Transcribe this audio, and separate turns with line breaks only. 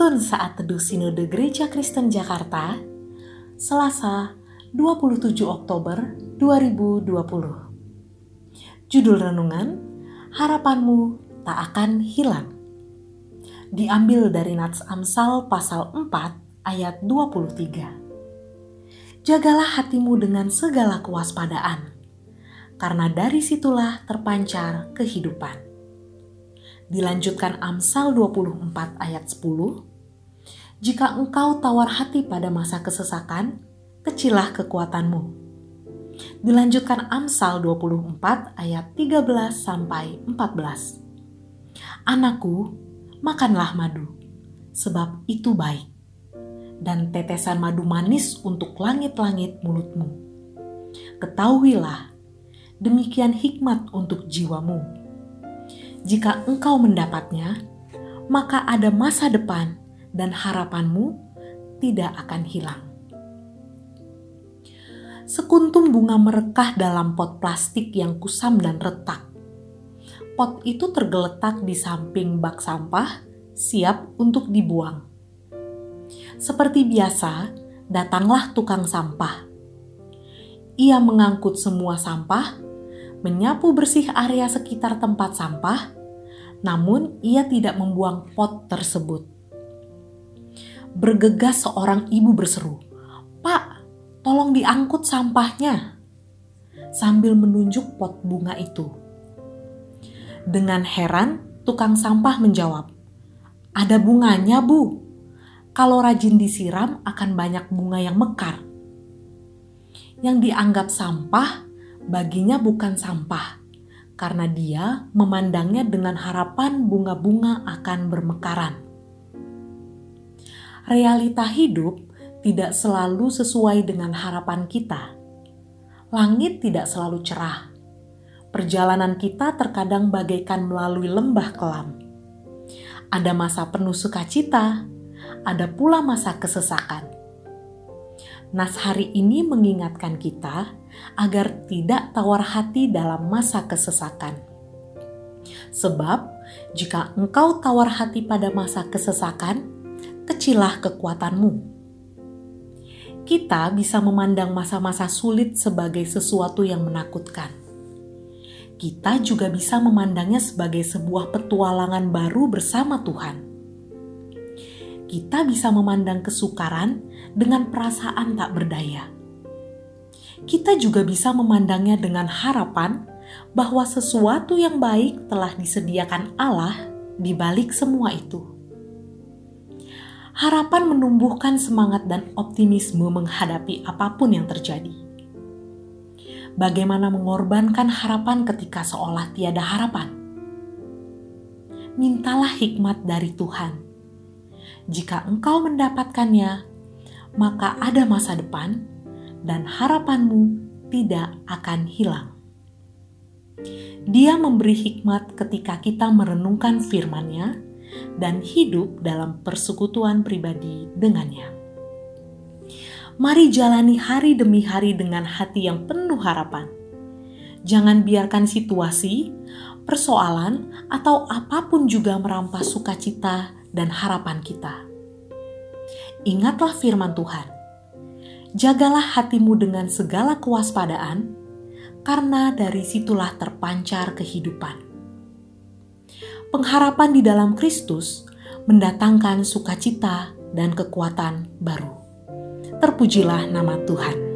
Penuntun Saat Teduh Sinode Gereja Kristen Jakarta Selasa 27 Oktober 2020 Judul Renungan Harapanmu Tak Akan Hilang. Diambil dari Nats Amsal pasal 4 ayat 23 Jagalah hatimu dengan segala kewaspadaan karena dari situlah terpancar kehidupan. Dilanjutkan Amsal 24 ayat 10. Jika engkau tawar hati pada masa kesesakan, kecilah kekuatanmu. Dilanjutkan Amsal 24 ayat 13 sampai 14. Anakku, makanlah madu, sebab itu baik. Dan tetesan madu manis untuk langit-langit mulutmu. Ketahuilah, demikian hikmat untuk jiwamu jika engkau mendapatnya, maka ada masa depan dan harapanmu tidak akan hilang. Sekuntum bunga merekah dalam pot plastik yang kusam dan retak. Pot itu tergeletak di samping bak sampah, siap untuk dibuang. Seperti biasa, datanglah tukang sampah. Ia mengangkut semua sampah menyapu bersih area sekitar tempat sampah, namun ia tidak membuang pot tersebut. Bergegas seorang ibu berseru, "Pak, tolong diangkut sampahnya." Sambil menunjuk pot bunga itu. Dengan heran, tukang sampah menjawab, "Ada bunganya, Bu. Kalau rajin disiram akan banyak bunga yang mekar." Yang dianggap sampah baginya bukan sampah, karena dia memandangnya dengan harapan bunga-bunga akan bermekaran. Realita hidup tidak selalu sesuai dengan harapan kita. Langit tidak selalu cerah. Perjalanan kita terkadang bagaikan melalui lembah kelam. Ada masa penuh sukacita, ada pula masa kesesakan. Nas hari ini mengingatkan kita agar tidak tawar hati dalam masa kesesakan. Sebab, jika engkau tawar hati pada masa kesesakan, kecilah kekuatanmu. Kita bisa memandang masa-masa sulit sebagai sesuatu yang menakutkan. Kita juga bisa memandangnya sebagai sebuah petualangan baru bersama Tuhan. Kita bisa memandang kesukaran dengan perasaan tak berdaya kita juga bisa memandangnya dengan harapan bahwa sesuatu yang baik telah disediakan Allah di balik semua itu. Harapan menumbuhkan semangat dan optimisme menghadapi apa pun yang terjadi. Bagaimana mengorbankan harapan ketika seolah tiada harapan? Mintalah hikmat dari Tuhan. Jika engkau mendapatkannya, maka ada masa depan dan harapanmu tidak akan hilang. Dia memberi hikmat ketika kita merenungkan firman-Nya dan hidup dalam persekutuan pribadi dengannya. Mari jalani hari demi hari dengan hati yang penuh harapan. Jangan biarkan situasi, persoalan, atau apa pun juga merampas sukacita dan harapan kita. Ingatlah firman Tuhan jagalah hatimu dengan segala kewaspadaan, karena dari situlah terpancar kehidupan. Pengharapan di dalam Kristus mendatangkan sukacita dan kekuatan baru. Terpujilah nama Tuhan.